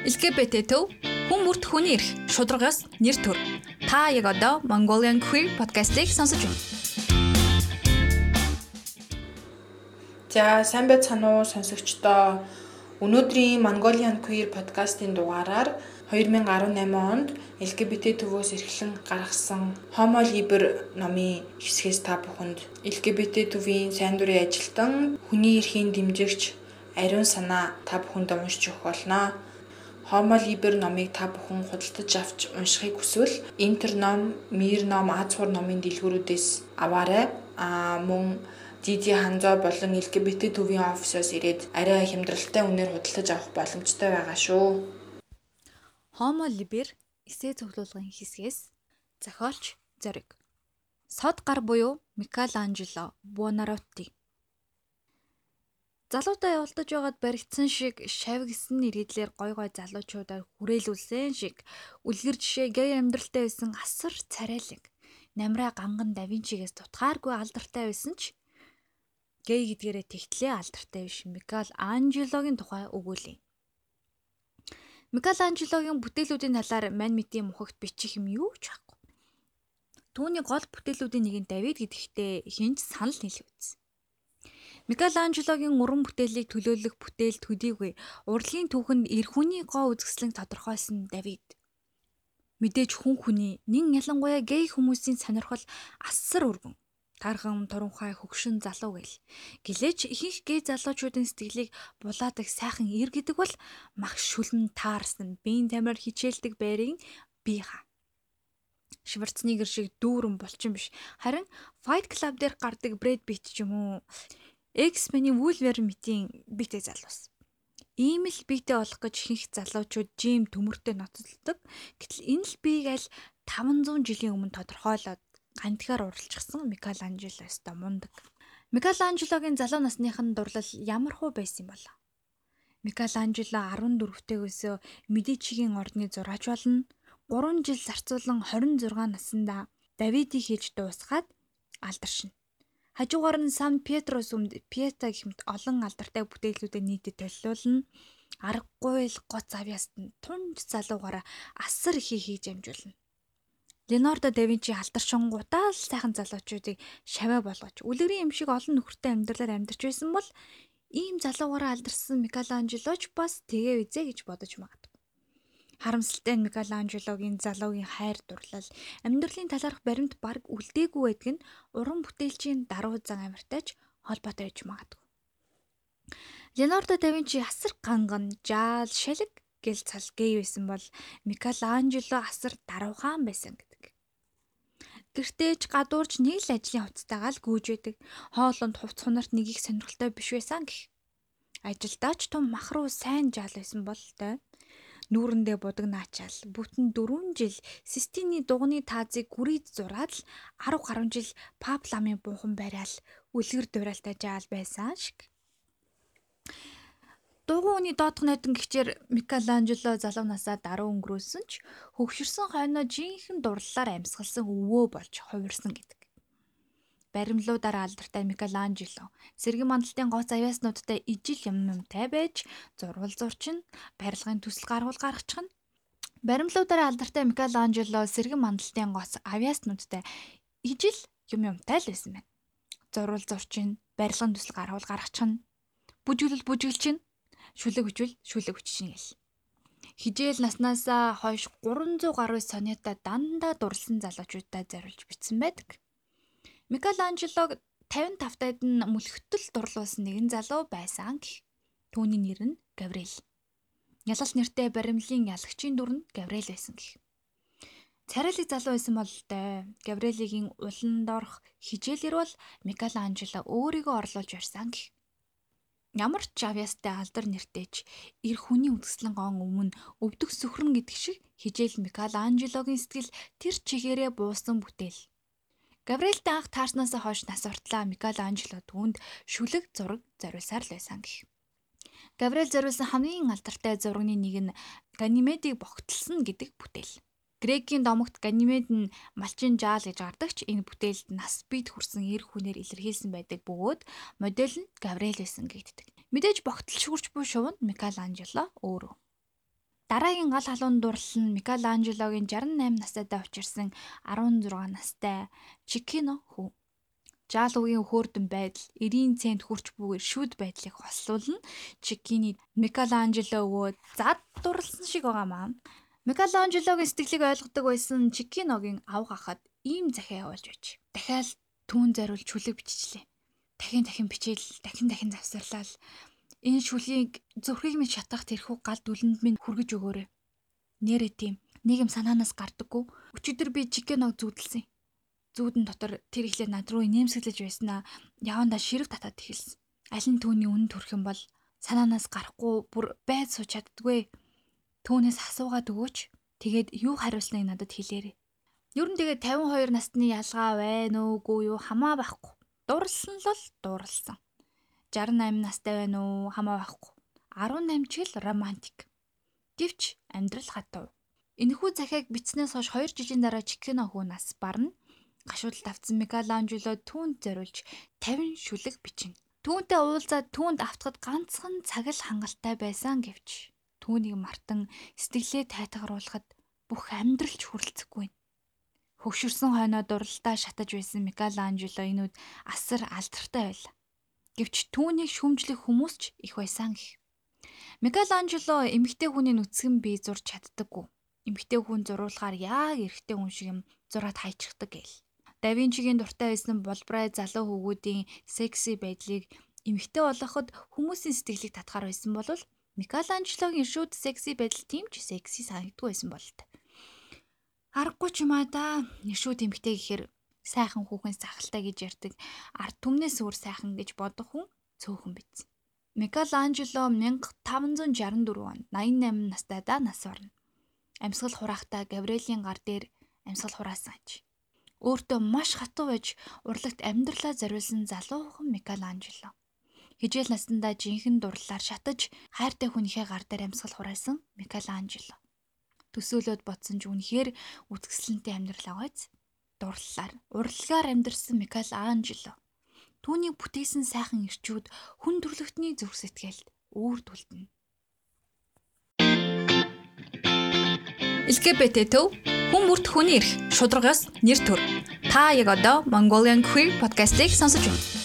LGBT төв хүн бүрт хүний эрх шударгаас нэр төр. Та яг одоо Mongolian Queer podcast-ийг сонсож байна. За сайн байцгаана уу сонсогчдоо. Өнөөдрийн Mongolian Queer podcast-ийн дугаараар 2018 онд LGBT төвөөс эрхлэн гаргасан Homo Liber номын хэсгээс та бүхэнд LGBT төвийн сайн дурын ажилтан хүний эрхийн дэмжигч ариун санаа та бүхэнд уншиж өгөх болно. Homo Liber номыг та бүхэн худалдаж авч уншихыг хүсвэл Интер ном, Мир ном, Азхур номын дэлгүүрүүдээс аваарай. Аа мөн Диди Ханзоо болон LGBT төвийн офисоос ирээд арай хямдралтай үнээр худалдаж авах боломжтой байгаа шүү. Homo Liber эсээ цуглуулгын хэсгээс зохиолч зориг. Сод гар буюу Микеланжело Буонаротти Залуудаа явуулдаж байгаад баригдсан шиг шав гисэн ирээдлэр гой гой залуучуудаар хүрээлүүлсэн шиг үлгэр жишээ гей амьдралтай байсан асар царайлаг намраа ганган давинчигээс тутгааргүй алдартай байсан ч гей гэдгээрээ тэгтлээ алдартай биш Микал Анжелогийн тухай өгүүлээ. Микал Анжелогийн бүтээлүүдийн талаар мань мэдийн мухагт бичих юм юу ч байхгүй. Түүний гол бүтээлүүдийн нэг нь Давид гэдэгтээ хинч санал үзсэн. Микеланжелогийн уран бүтээлийг төлөөлөх бүтээл төдийгүй урлагийн түүхэнд эр хүний гоо үзэсгэлэн тодорхойлсон Давид. Мэдээж хүн хүний нин ялангуяа гей хүмүүсийн сонирхол асар өргөн. Тархан, туранхай, хөгшин залуу гэл. Гэлээч ихэнх гей залуучуудын сэтгэлийг булаадаг сайхан ир гэдэг бол мах шүлэн таарсан, биеийн тамир хичээлдэг байрын бие хаа. Шварцнигер шиг дүүрэн булчин биш. Харин Fight Club дээр гардаг Брэд Питт ч юм уу X-Men-ийн Wolverine-ийн биетэй залуус. Ийм л биетэй болох гэж ихэнх залуучууд жим төмөртэй ноцолдог. Гэтэл энэ л биеийг аль 500 жилийн өмнө тодорхойлоод гантгаар уралчихсан Микеланжело өстө мундаг. Микеланжелогийн залуу насных нь дурлал ямар хуу байсан юм бол? Микеланжело 14 тэйгөөсөө Медичигийн ордны зураач болно. 3 жил зарцуулан 26 наснда Давидыг хийж дуусгаад алдаршина. Хажуугаар нь Сан Петрос өмд Пьета гэмт олон алдартай бүтээлүүдэд нийтэд толиулна. Аргагүй л гоц авьяаст нь тунж залуугаараа асар ихийг хийж амжуулна. Ленардо да Винчи алдаршингуудаа л сайхан залуучуудыг шаваа болгож үлгэрийн юм шиг олон нөхөртэй амьдралаар амьдарч байсан бол ийм залуугаараа алдарсан Микеланжело ч бас тэгээ үзье гэж бодож магадгүй. Харамсалтай нь Микеланжелогийн залуугийн хайр дурлал амьдралын талаарх баримт баг үлдээгүй байдаг нь уран бүтээлчийн даруй зан амиртайч холбоотой байж магадгүй. Леонардо да Винчи асар ганган, жаал, шалэг гэл цал гей байсан бол Микеланжело асар даруухан байсан гэдэг. Гэртээч гадуурч нэг л ажлын хувцастайгаа л гүйж байдаг. Хоолонд хувц хунарт нэг их сонирхолтой биш байсан гэх. Ажилдаач том мах руу сайн жаал байсан бол той нүүрэндээ будагнаачаал бүтэн 4 жил Систиний дугны таазыг гүрийд зураад л 10 гаруй жил Пап ламын буухан барайл үлгэр дуурайлтаа жаал байсан шиг. Дугууны доодох найдан гихчээр Микеланжело залуу насаа даруй өнгөрөөсөн ч хөвгшөрсөн хойноо жинхэнэ дурлалаар амьсгалсан өвөө болж хувирсан гэдэг баримлуудаар алдартай Микеланжело сэргэн мандалтын гоц авьяаснуудтай ижил юм юмтай байж зурвал зурчин барилгын төсөл гаргуул гаргачих нь баримлуудаар алдартай Микеланжело сэргэн мандалтын гоц авьяаснуудтай ижил юм юмтай л байсан байна. Зурвал зурчин барилгын төсөл гаргуул гаргачих нь бүжиглэл бүжиглчин шүлэг хүчвэл шүлэг хүччин гэл. Хижээл наснаасаа хойш 300 гаруй сонёта дандаа дурлсан залуучуудаа зориулж бичсэн байдаг. Микеланжелог 55 таад нь мөлхөтөл дурлуулсан нэгэн залуу байсан гэх. Түүний нэр нь Гавриэл. Ялалт нэртэй баримлын ялагчийн дүр нь Гавриэл байсан гэх. Царайлаг залуу байсан бол тэ Гавриэлигийн улан дорх хижээлэр бол Микеланжело өөрийгөө орлуулж барьсан гэх. Ямар ч авьяастай алдар нэртэйч эр хүний үтгслэн гон өмнө өвдөх сөхрөн гэдэг шиг хижээл Микеланжелогийн сэтгэл тэр чигээрээ буусан бүтээл. Гавриэлтэй анх таарснаас хойш нас уртлаа Микеланжело түүнд шүлэг зураг зориулсаар л байсан гэх. Гавриэл зориулсан хамгийн алдартай зурагны нэг нь Ганимедийг богтолсон гэдэг бүтээл. Грекийн домогт Ганимед нь малчин жаал гэж гардаг ч энэ бүтээлд нас бид хүрсэн эр хүнээр илэрхийлсэн байдаг бөгөөд модель нь Гавриэл байсан гэгддэг. Мэдээж богтол шүрч буй шувууд Микеланжело өөрөө. Дараагийн гал халуун дурлал нь Микеланжелогийн 68 настайдаа учирсан 16 настай Чикино хүү. Жаал үгийн хөөрдөн байдал 90 цент хүрч бүгээр шүд байдлыг хослуулна. Чикини Микеланжело өвөө зад дурлсан шиг байгаамаа. Микеланжелогийн сэтгэлийг ойлгодог байсан Чикиногийн ав хахад ийм захиа явуулж байж. Дахиад түүн зариул чүлэг биччихлээ. Дахин дахин бичээл, дахин дахин завсарлал Энэ шүлгийг зүрхийг минь шатах тэрхүү гал дүлэнд минь хүргэж өгөөрэй. Нэрээ тийм. Нэг юм санаанаас гардаггүй. Өчигдөр би чикеног зүүдэлсэн. Зүүдэн дотор тэр ихлээр над руу нэмсэглэж байснаа явандаа ширэг татаад эхэлсэн. Аль нь түүний үнэн төрх юм бол санаанаас гарахгүй бүр байд сууж чаддгүй. Түүнээс асуугаад өгөөч. Тэгээд юу хариулсныг надад хэлээрэй. Ер нь тэгээд 52 насны ялгаа байна уугүй юу хамаа байхгүй. Дурлсан л дурлсан. 68 настай байна уу хамаа байхгүй. 18 ч л романтик. Гэвч амьдрал хатав. Энэхүү захиаг бичснээс хойш 2 жилийн дараа Чикино хүү нас барна. Гашуудалд авсан Микеланжело түүнд зориулж 50 шүлэг бичнэ. Түүнтэй уулзаад түүнд автахад ганцхан цаг л хангалттай байсан гэвч түүнийг мартан сэтгэлээ тайтгаруулахад бүх амьдралч хүрэлцэхгүй. Хөвшөрсөн хойноо дурлалтаа шатаж байсан Микеланжело энүүд асар алдартай байлаа. Гэвч түүнийг шүмжлэх хүмүүс ч их байсан гэх. Микеланжело эмэгтэй хүний нүцгэн бие зурж чаддаггүй. Эмэгтэй хүн зуруулахаар яг эрэгтэй хүн шиг юм зураад хайчихдаг гээл. Да Винчигийн дуртай байсан болбрай залуу хөвгүүдийн секси байдлыг эмэгтэй болгоход хүмүүсийн сэтгэлийг татахаар байсан бол Микеланжелогийн шүүд секси байдал тийм ч секси санагдгүй байсан болтой. Аргагүй ч юм аа да. Нэршүүд эмэгтэй гэхээр сайхан хүүхэн сахалтай гэж ярьдаг ард түмнээс өөр сайхан гэж бодох хүн цөөхөн биз. Микеланжело 1564 онд 88 настайдаа нас орно. Амьсгал хураахтаа Гавриэлийн гар дээр амьсгал хураасан аж. Өөртөө маш хатуу байж урлагт амьдралаа зориулсан залуухан Микеланжело. Хижээл наснда жинхэнэ дурлалаар шатаж хайртай хүнийхээ гар дээр амьсгал хураасан Микеланжело. Төсөөлөд бодсон ч үнэхээр үтгсэлэнтэй амьдрал аваач дурлалаар урлагаар амьдарсан Микеланжело. Түүний бүтээсэн сайхан ирчүүд хүн төрлөختний зүрх сэтгэлд үүр түлдэнэ. LGBT төв хүн бүрт хүний эрх шударгаас нэр төр. Та яг одоо Mongolian Queer podcast-ийг сонсож байна.